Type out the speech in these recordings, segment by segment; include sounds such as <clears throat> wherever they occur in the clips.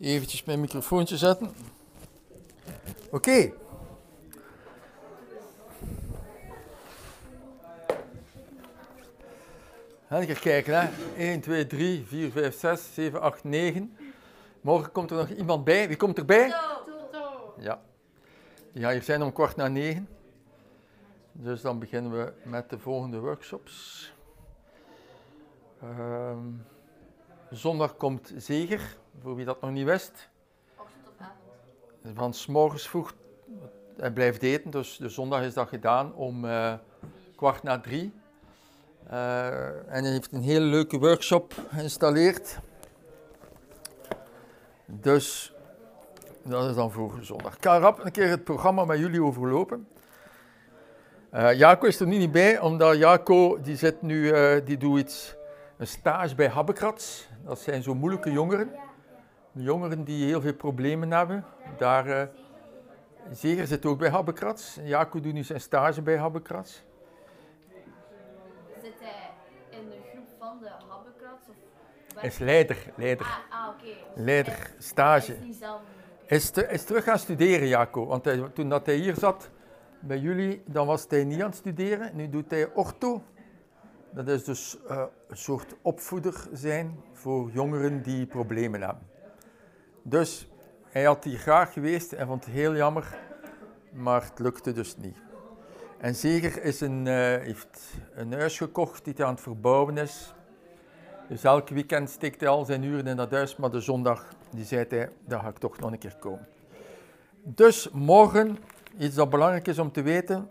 Eventjes mijn microfoontje zetten. Oké. Even kijken, hè. 1, 2, 3, 4, 5, 6, 7, 8, 9. Morgen komt er nog iemand bij. Wie komt erbij? Ja. Ja, hier zijn om kwart na negen. Dus dan beginnen we met de volgende workshops. Ehm, zondag komt Zeger, voor wie dat nog niet wist. Ochtend of avond? Van s morgens vroeg, hij blijft eten, dus de zondag is dat gedaan om eh, kwart na drie. Eh, en hij heeft een hele leuke workshop geïnstalleerd. Dus dat is dan voor zondag. Ik ga rap een keer het programma met jullie overlopen. Eh Jaco is er nu niet bij, omdat Jaco die zit nu, eh, die doet iets, een stage bij Habbekrats. Dat zijn zo moeilijke jongeren. Jongeren die heel veel problemen hebben. Daar, eh Zeger zit ook bij Habbekrats. Jaco doet nu zijn stage bij Habbekrats. Zit hij in de groep van de Habbekrats? Of waar- Is leider, leider, Ah, ah oké. Dus leider, hij- Hij stage. is niet zelf. Is, te- is terug gaan studeren, Jaco. Want hij, toen dat hij hier zat bij jullie, dan was hij niet aan het studeren. Nu doet hij ortho. Dat is dus eh, een soort opvoeder zijn voor jongeren die problemen hebben. Dus hij had hier graag geweest en vond het heel jammer, maar het lukte dus niet. En Zeger is een, eh, heeft een huis gekocht die hij aan het verbouwen is. Dus elk weekend steekt hij al zijn uren in dat huis, maar de zondag die zei hij, daar ga ik toch nog een keer komen. Dus morgen, iets dat belangrijk is om te weten,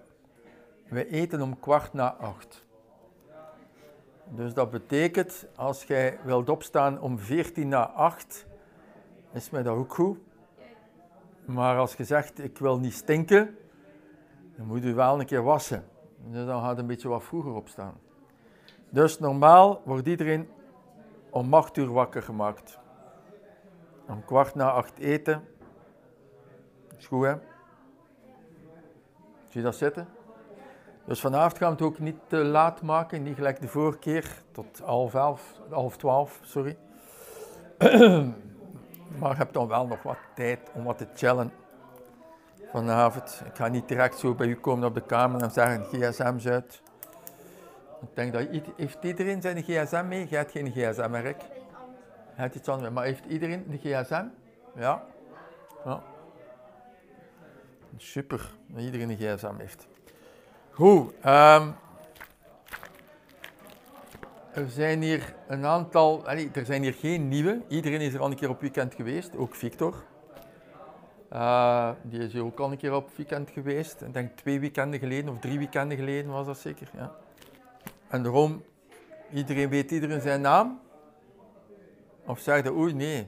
we eten om kwart na acht. Dus dat betekent, als jij wilt opstaan om 14 na 8, is mij dat ook goed. Maar als je zegt, ik wil niet stinken, dan moet je wel een keer wassen. Dus dan gaat een beetje wat vroeger opstaan. Dus normaal wordt iedereen om 8 uur wakker gemaakt. Om kwart na acht eten. Is goed, hè? Zie je dat zitten? Dus vanavond gaan we het ook niet te laat maken, niet gelijk de vorige keer, tot half elf, half twaalf, sorry. <clears throat> maar je hebt dan wel nog wat tijd om wat te chillen vanavond. Ik ga niet direct zo bij u komen op de kamer en zeggen gsm's uit. Ik denk dat heeft iedereen zijn gsm mee? Jij hebt geen gsm, hè, Rick? Iets anders, maar heeft iedereen de gsm? Ja. ja. Super, dat iedereen een gsm heeft. Goed, ehm, er zijn hier een aantal, er zijn hier geen nieuwe. Iedereen is er al een keer op weekend geweest, ook Victor. Eh, die is hier ook al een keer op weekend geweest. Ik denk twee weekenden geleden of drie weekenden geleden was dat zeker. Ja. En daarom, iedereen weet iedereen zijn naam. Of zeggen, oei nee,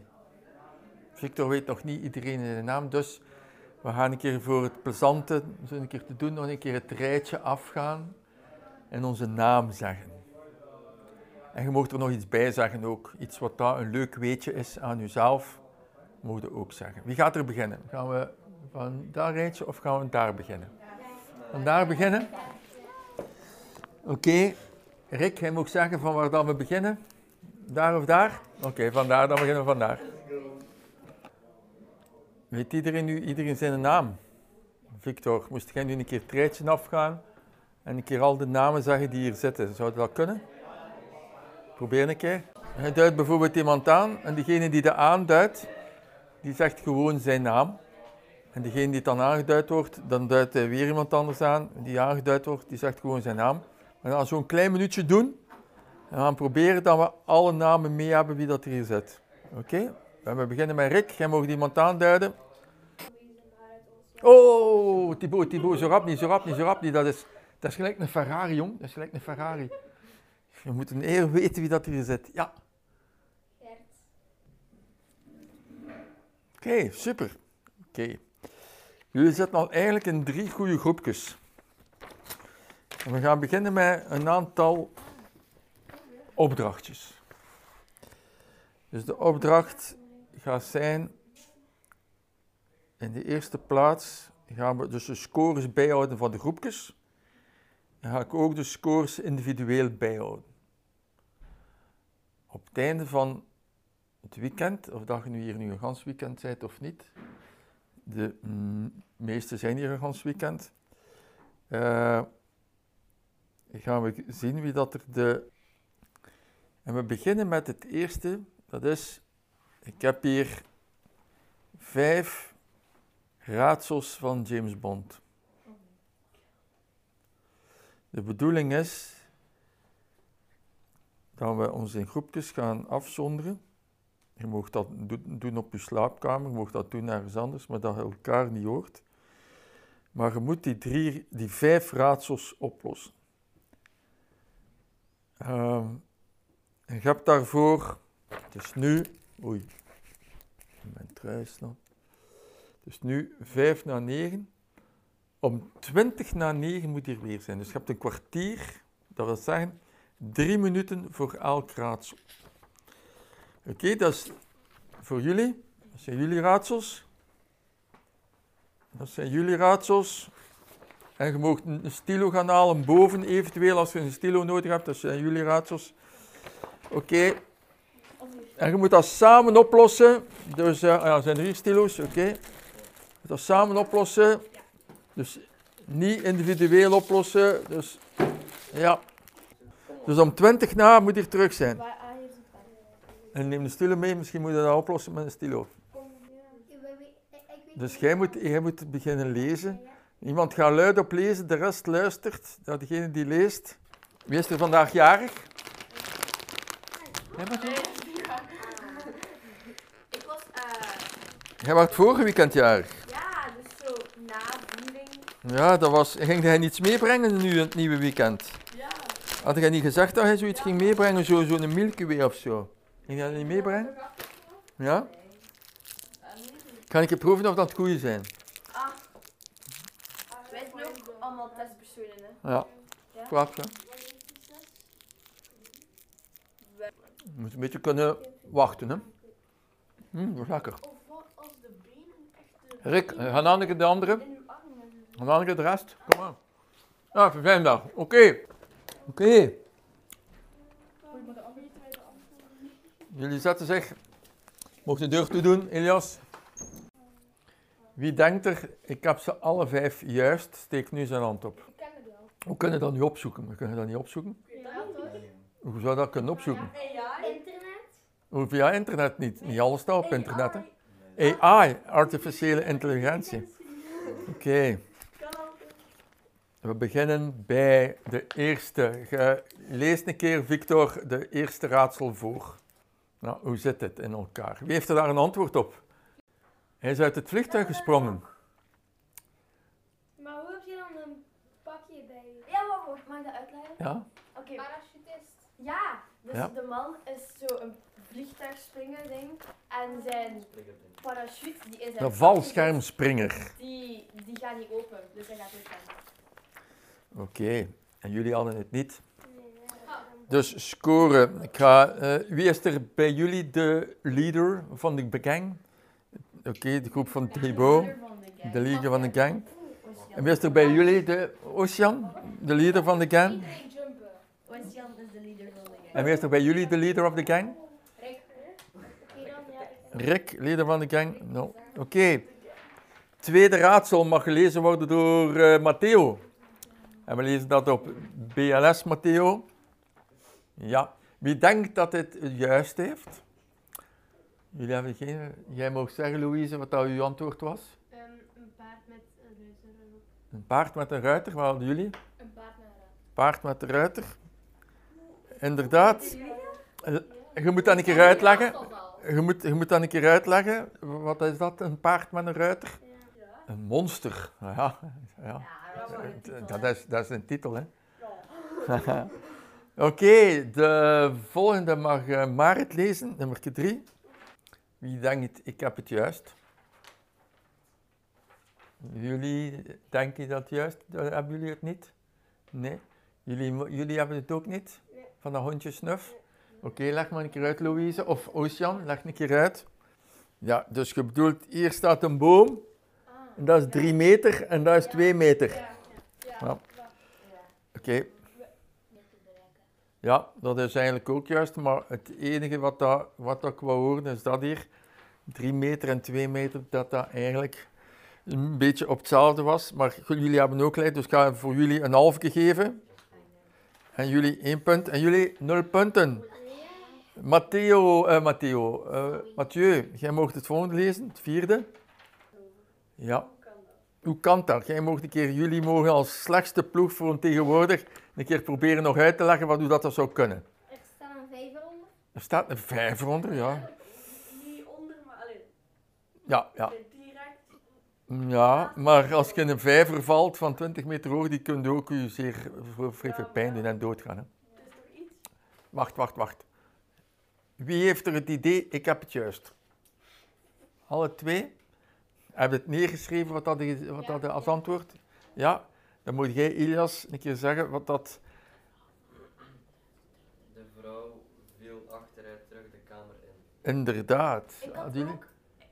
Victor weet nog niet iedereen zijn naam, dus we gaan een keer voor het plezante, zo een keer te doen, nog een keer het rijtje afgaan en onze naam zeggen. En je mag er nog iets bij zeggen ook, iets wat daar een leuk weetje is aan jezelf, moet je ook zeggen. Wie gaat er beginnen? Gaan we van daar rijtje of gaan we daar beginnen? Van daar beginnen? Oké, Rick, jij mag zeggen van waar dan we beginnen. Daar of daar? Oké, vandaar, dan beginnen we vandaar. Weet iedereen nu iedereen zijn naam? Victor, moest jij nu een keer het rijtje afgaan en een keer al de namen zeggen die hier zitten? Zou dat kunnen? Probeer een keer. Hij duidt bijvoorbeeld iemand aan en degene die dat aanduidt, die zegt gewoon zijn naam. En degene die dan aangeduid wordt, dan duidt hij weer iemand anders aan. Die aangeduid wordt, die zegt gewoon zijn naam. We gaan zo'n klein minuutje doen. En we gaan proberen dat we alle namen mee hebben wie dat er hier zit. Oké? We beginnen met Rick. Jij mag iemand aanduiden. Oh, Thibaut, Thibaut, zo rap niet, zo rap niet, zo rap niet. Dat is, dat is gelijk een Ferrari, jong. Dat is gelijk een Ferrari. Je moet een eer weten wie dat hier zit. Ja. Oké, super. Oké. Jullie zitten al eigenlijk in drie goede groepjes. En we gaan beginnen met een aantal opdrachtjes. Dus de opdracht gaat zijn, in de eerste plaats gaan we dus de scores bijhouden van de groepjes. Ga ik ook de scores individueel bijhouden. Op het einde van het weekend, of dat je nu hier nu een gans weekend bent of niet. De mm, meeste zijn hier een gans weekend. Eh, gaan we zien wie dat er de... En we beginnen met het eerste, dat is... Ik heb hier vijf raadsels van James Bond. De bedoeling is dat we ons in groepjes gaan afzonderen. Je mag dat doen op je slaapkamer, je mag dat doen ergens anders, maar dat je elkaar niet hoort. Maar je moet die, drie, die vijf raadsels oplossen. Uh, en je hebt daarvoor, dus nu, oei, mijn trui is nog. Dus nu vijf na negen. Om twintig na negen moet hier weer zijn. Dus je hebt een kwartier, dat wil zeggen drie minuten voor elk raadsel. Oké, dat is voor jullie. Dat zijn jullie raadsels. Dat zijn jullie raadsels. En je mag een stilo gaan halen boven, eventueel als je een stilo nodig hebt. Dat zijn jullie raadsels. Oké. En je moet dat samen oplossen. Dus, uh, ja, zijn er hier stilo's? Oké. Je moet dat samen oplossen. Dus niet individueel oplossen. Dus, ja. Dus om 20 na moet je terug zijn. En neem de stilo mee, misschien moet je dat oplossen met een stilo. Dus jij moet, jij moet beginnen lezen. Iemand gaat luid op lezen, de rest luistert. Dat degene die leest. Wie is er vandaag jarig? Jij Ik was, eh, Jij was vorige weekend jarig. ja, dus zo na viering. Ja, dat was, ging hij niets meebrengen nu in het nieuwe weekend? Ja. Had jij niet gezegd dat hij zoiets ging meebrengen, zo- zo'n Milky Way of zo? Ging hij dat niet meebrengen? Ja? Kan ik je proeven of dat koeien zijn? Ah. Wij zijn ook allemaal testpersonen, hè. Ja. Kwap, hè? Je moet een beetje kunnen wachten, hè? Is lekker. Of wat als de benen echt Rick, gaan Anneke de andere? Gaan Anneke de rest? Kom maar. Ah, verfijn dag. Oké. Oké. Jullie zetten zich. Mocht de deur toe doen, Elias. Wie denkt er, ik heb ze alle vijf juist, steek nu zijn hand op. Ik ken het wel. Hoe kunnen we dat nu opzoeken? We kunnen dat niet opzoeken. Ja, toch? Hoe zou dat kunnen opzoeken? Internet? Hoe via internet niet. Niet alles staat op internet. Hè? AI, artificiële intelligentie. Oké. We beginnen bij de eerste. Je leest een keer, Victor, de eerste raadsel voor. Nou, hoe zit het in elkaar? Wie heeft er daar een antwoord op? Hij is uit het vliegtuig gesprongen. Maar hoe heb je dan een pakje bij je? Ja, wacht, wacht, mag ik dat uitleggen? Ja? Oké. Parachutist. Ja, dus Ja. de man is zo een vliegtuigspringen ding en zijn parachute die is Een valschermspringer. Die, die gaat niet open, dus hij gaat ook Oké, en jullie hadden het niet. Dus scoren. Ik ga, eh, wie is er bij jullie de leader van de gang? Oké, de groep van Thibaut, de leader van de gang. En wie is er bij jullie de Ocean, de leader van de gang? Ocean is de van de gang. En wie is er bij jullie de leader of the gang? Rick. Rick, leader van de gang? Oké. Tweede raadsel mag gelezen worden door eh, Matteo. En we lezen dat op BLS Matteo. Ja. Wie denkt dat dit het juist heeft? Jullie hebben geen... Jij mag zeggen, Louise, wat dat uw antwoord was. Ehm, een paard met een ruiter erop. Een paard met een ruiter, wat hadden jullie? Een paard met een ruiter. Paard met een ruiter. Inderdaad. Eh, Je moet dat een keer uitleggen. Je moet, je moet dat een keer uitleggen. Wat is dat, een paard met een ruiter? Een monster. Ja, ja. Ja, dat is wel een titel, Dat hè. is, dat is een titel, hè? <laughs> Oké, de volgende mag eh, Marit lezen, nummer 3. Wie denkt, ik heb het juist? Jullie denken dat juist? Eh, Hebben jullie het niet? Nee? Jullie, jullie hebben het ook niet? Van dat hondje snuf? Oké, leg maar een keer uit, Louise. Of Ocean, leg een keer uit. Ja, dus je bedoelt, hier staat een boom. En dat is 3 meter en dat is 2 meter. Ja. Ja. Oké. Ja, dat is eigenlijk ook juist, maar het enige wat, dat, wat dat ik wou is dat hier, 3 meter en 2 meter, dat dat eigenlijk een beetje op hetzelfde was. Maar jullie hebben ook gelijk, dus ik ga voor jullie een halfje geven. En jullie één punt en jullie nul punten. Matteo, eh, Matteo, eh, Mathieu, jij mocht het volgende lezen, het vierde. Ja. Hoe kan dat? Jij mocht een keer, jullie mogen als slechtste ploeg voor een tegenwoordig een keer proberen nog uit te leggen wat hoe dat, dat zou kunnen. Er staat een vijver onder. Er staat een vijver onder, ja. Niet onder, maar alleen Ja, ja. direct. Ja, maar als je in een vijver valt van 20 meter hoog, die kun je ook je zeer veel vrij veel pijn doen en doodgaan. Hè. Het is toch iets? Wacht, wacht, wacht. Wie heeft er het idee? Ik heb het juist. Alle twee? Heb je het neergeschreven wat dat, wat dat als antwoord? Ja? Dan moet jij, Ilias, een keer zeggen wat dat... De vrouw viel achteruit terug de kamer in. Inderdaad. Ik had ook,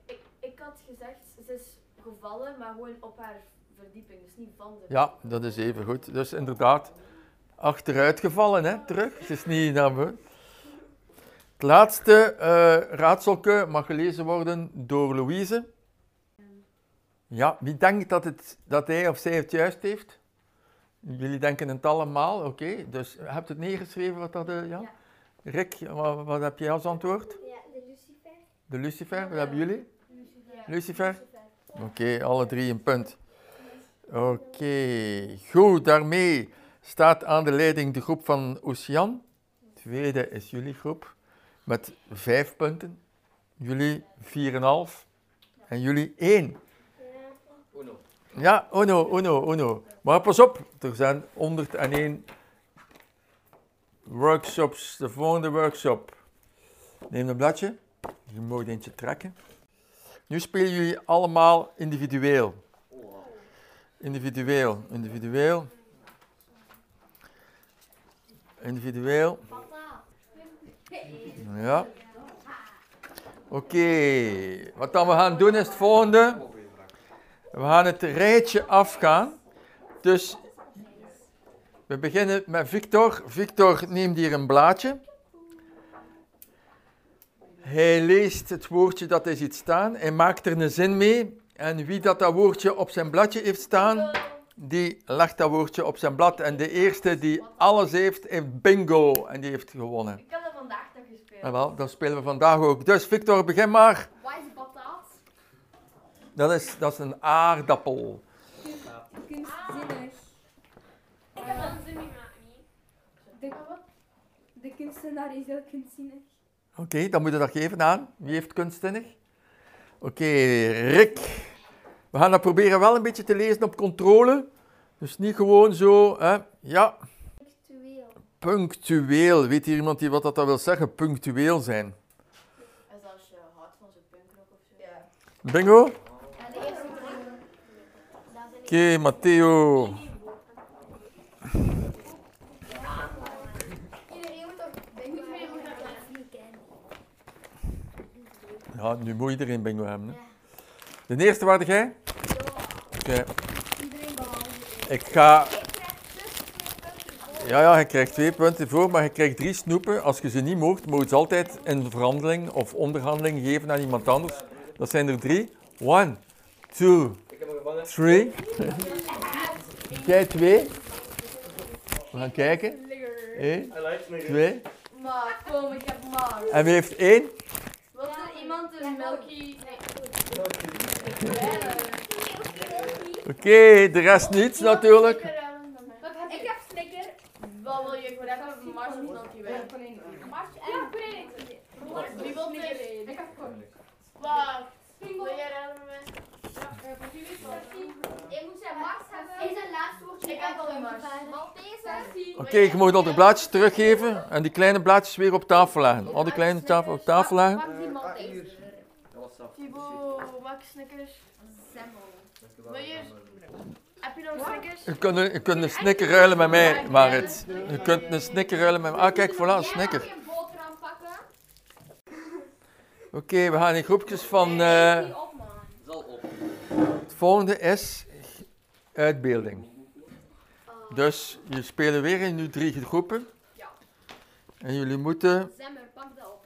ik, ik had gezegd, ze is gevallen, maar gewoon op haar verdieping, dus niet van de Ja, dat is even goed. Dus inderdaad, achteruit gevallen, hè, terug. Het is niet naar. Het laatste eh raadselke mag gelezen worden door Louise. Ja, wie denkt dat, het, dat hij of zij het juist heeft? Jullie denken het allemaal, oké. Dus je hebt het neergeschreven wat dat... eh, ja? Ja. Rick, wat, wat heb jij als antwoord? Ja, de lucifer. De Lucifer, wat hebben jullie? Lucifer? Oké, alle drie een punt. Oké, goed, daarmee staat aan de leiding de groep van Ocean. Tweede is jullie groep met vijf punten. Jullie 4,5 en jullie 1. Uno. Ja, uno, uno, uno. Maar pas op, er zijn 101 workshops. De volgende workshop. Neem een bladje. Je mag eentje trekken. Nu spelen jullie allemaal individueel. Individueel, individueel. Individueel. Ja. Oké, wat dan we gaan doen is het volgende. We gaan het rijtje afgaan. Dus we beginnen met Victor. Victor neemt hier een blaadje. Hij leest het woordje dat hij ziet staan. Hij maakt er een zin mee. En wie dat, dat woordje op zijn bladje heeft staan, die legt dat woordje op zijn blad. En de eerste die alles heeft, heeft bingo. En die heeft gewonnen. Ik heb dat vandaag nog gespeeld. En wel, dat spelen we vandaag ook. Dus Victor, begin maar. Dat is, dat is een aardappel. Kunstzinnig. Ik heb dat zin niet. De, de kunstenaar is heel kunstzinnig. Oké, dan moet je dat geven aan. Wie heeft kunstzinnig? Oké, Rick. We gaan dat proberen wel een beetje te lezen op controle. Dus niet gewoon zo, hè. Ja, Actueel. punctueel. Weet hier iemand die wat dat wil zeggen? Punctueel zijn. Als je houdt van zo'n punkrock of zo. Ja. Bingo? Oké, En de eerste drie. Matteo. Ja, nu moet iedereen bingo hebben. Hè. De eerste waarde jij? Oké, Iedereen behalve. ik ga... Ja, ja, je krijgt twee punten voor, maar je krijgt drie snoepen. Als je ze niet mocht, moet je ze altijd in verhandeling of onderhandeling geven aan iemand anders. Dat zijn er drie. One, two, three. Jij twee. We gaan kijken. Eén, twee. Maar kom, ik heb maar. En wie heeft één? Wil er iemand een Milky... Oké, de rest niets natuurlijk. Ik heb Snicker. Wat wil je? Ik wil even een Mars of Milky Way. Mars en Wie wil? Ik heb gewoon. Wacht. Wil jij met mij? Ik moet zijn Mars hebben. Is een laatste woordje. Ik heb al een Mars. Oké, je moet al de blaadjes teruggeven en die kleine blaadjes weer op tafel leggen. Al die kleine tafel op tafel leggen. Sap. Thibaut, maak Snickers. Semmel. Wil je... Heb je nog Snickers? Je kunt, een- je kunt een snicker ruilen met mij, Marit. Je kunt een snicker ruilen met mij. Ah, kijk, voilà, een snicker. mag geen boterham pakken. Oké, we gaan in groepjes van... eh, op. het volgende is uitbeelding. Dus je spelen weer in nu drie groepen. Ja. En jullie moeten Zemmer, pak dat op.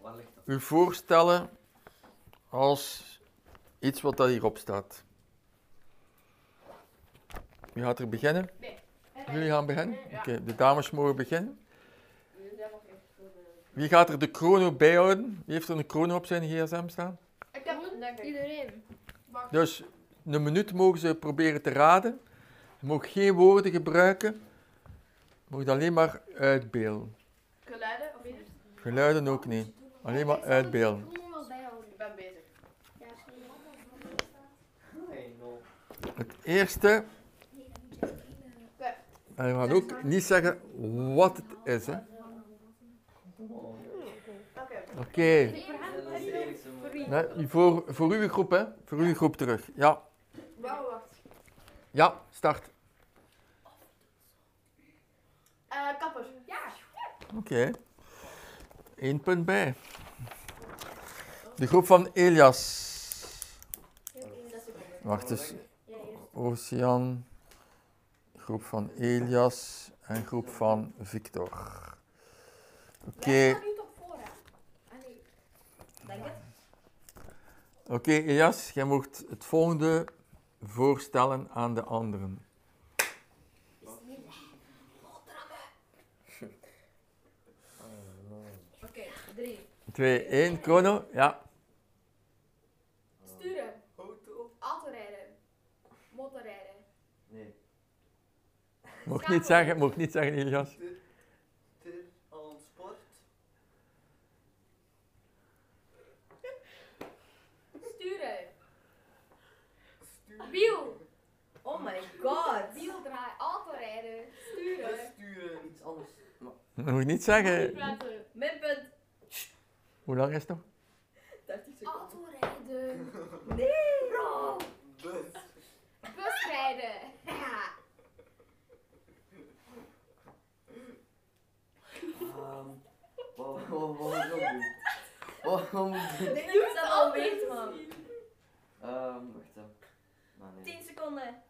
Waar ligt dat? u voorstellen als iets wat daar hierop staat. Wie gaat er beginnen? Jullie gaan beginnen? Oké, de dames mogen beginnen. Wie gaat er de chrono bijhouden? Wie heeft er een chrono op zijn gsm staan? Ik heb het, denk ik. Iedereen. Dus een minuut mogen ze proberen te raden. Je mag geen woorden gebruiken. Je mag alleen maar uitbeelden. Geluiden of? Geluiden ook niet. Alleen maar uitbeelden. Ik wel bijhouden. Ik ben bezig. Het eerste. En we gaan ook niet zeggen wat het is. Hè. Oké. Nee, voor, voor uw groep, hè? Voor uw groep terug. Ja, Wauw, wacht. ja, start. Eh, kapper. Ja. Oké. Eén punt bij. De groep van Elias. Wacht eens. Ocean. Groep van Elias. En groep van Victor. Oké, nu toch voor, hè? Ah, nee. Denk het. oké Elias, jij mocht het volgende voorstellen aan de anderen. Oké, drie. 2, 1, chrono. Ja, Sturen. Auto? Autorijden. Motorrijden. Nee. mocht niet zeggen, mocht niet zeggen Elias. Ter aan sport? Sturen. Wiel. Oh my god. Wiel draaien. Autorijden. Sturen. Sturen, iets anders. Mocht niet zeggen. Praten. Minpunt. Hoe lang is het nog? 30 seconden. Autorijden. Nee. Bro. Bus. Busrijden. Ja. Ehm, wat wat- wat moet ik nog doen? Wat wat moet ik doen? Ik denk dat ik het al weet, man. Ehm, wacht dan. Maar nee. 10 seconden.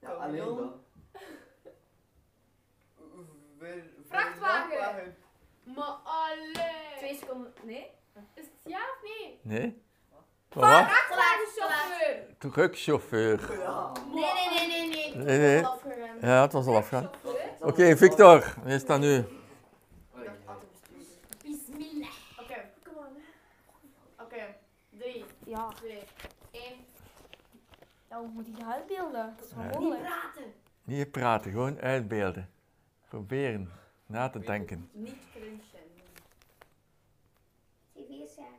Ja, alleen dat. Maar allee. 2 seconden. Nee? Is het ja of nee? Nee? Wat? Vrachtwagenchauffeur. Truckchauffeur. Ja. Nee, nee, nee, nee, nee. Nee, nee. Ja, het was al afgaan. Chauffeur. Oké, Victor, wie is dat nu? Bismillah. Oké. Come on. Oké. 3, Ja. 2, 1. Ja, hoe moet ik dat uitbeelden? Dat is wel Ja. mogelijk. praten. Niet praten, gewoon uitbeelden. Proberen na te denken. Niet crunchen. TV-scherm.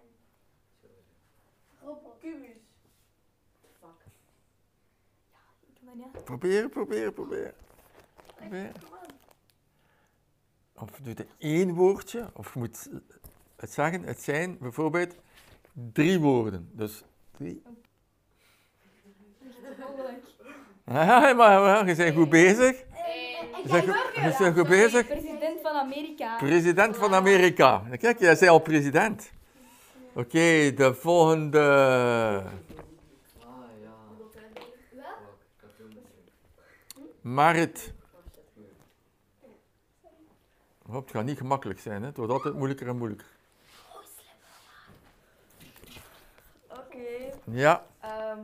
Robot. Kubus. Fuck. Ik ben niet. Proberen, proberen, proberen. proberen. Of doe je één woordje, of je moet het zeggen. Het zijn bijvoorbeeld drie woorden. Dus drie. Mogelijk. <laughs> Ja, maar, maar je bent goed bezig. Je je bent goed bezig. President van Amerika. President van Amerika. Kijk, jij bent al president. Oké, de volgende. Ah? Marit. Hop, het gaat niet gemakkelijk zijn, hè? het wordt altijd moeilijker en moeilijker. Oké. Ja, Ehm.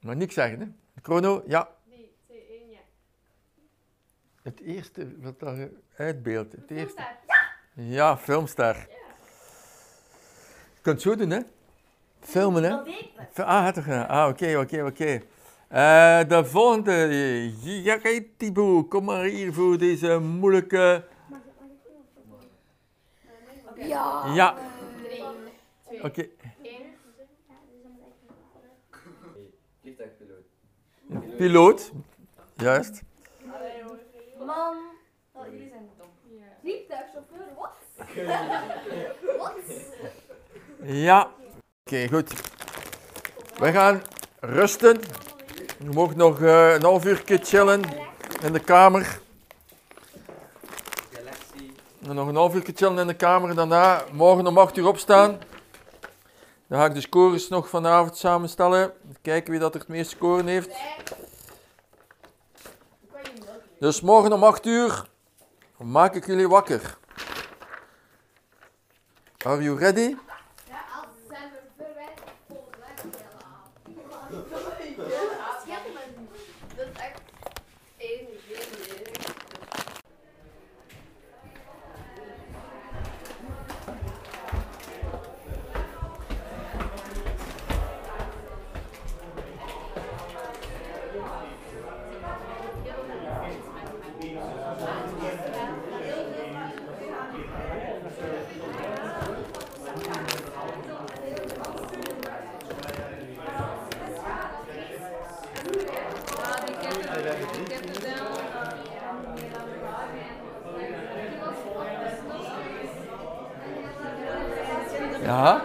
maar niks zeggen, hè? Chrono, ja. 3, 2, 1, ja. Het eerste wat daar uitbeeldt. Het eerste. Filmster. Ja, filmster. Je kunt het zo doen, hè? Filmen, hè? Dat deed ik. Fi- Ah, had er gedaan. Ah, oké, oké, oké. Eh, de volgende. Ja, Thibaut, kom maar hier voor deze moeilijke. Oké. Ja. Ja, 3, 2, oké. 1. Vliegtuigpiloot. Piloot. Juist. Man. Oh, jullie zijn dom. Vliegtuigchauffeur, wat? Wat? <laughs> Ja. Oké, goed. We gaan rusten. Je mag nog eh, een half uur chillen in de kamer. En nog een half uur chillen in de kamer. Daarna morgen om 8 uur opstaan. Dan ga ik de scores nog vanavond samenstellen. Kijken wie dat er het meeste scoren heeft. Dus morgen om 8 uur maak ik jullie wakker. Are you ready? Ja?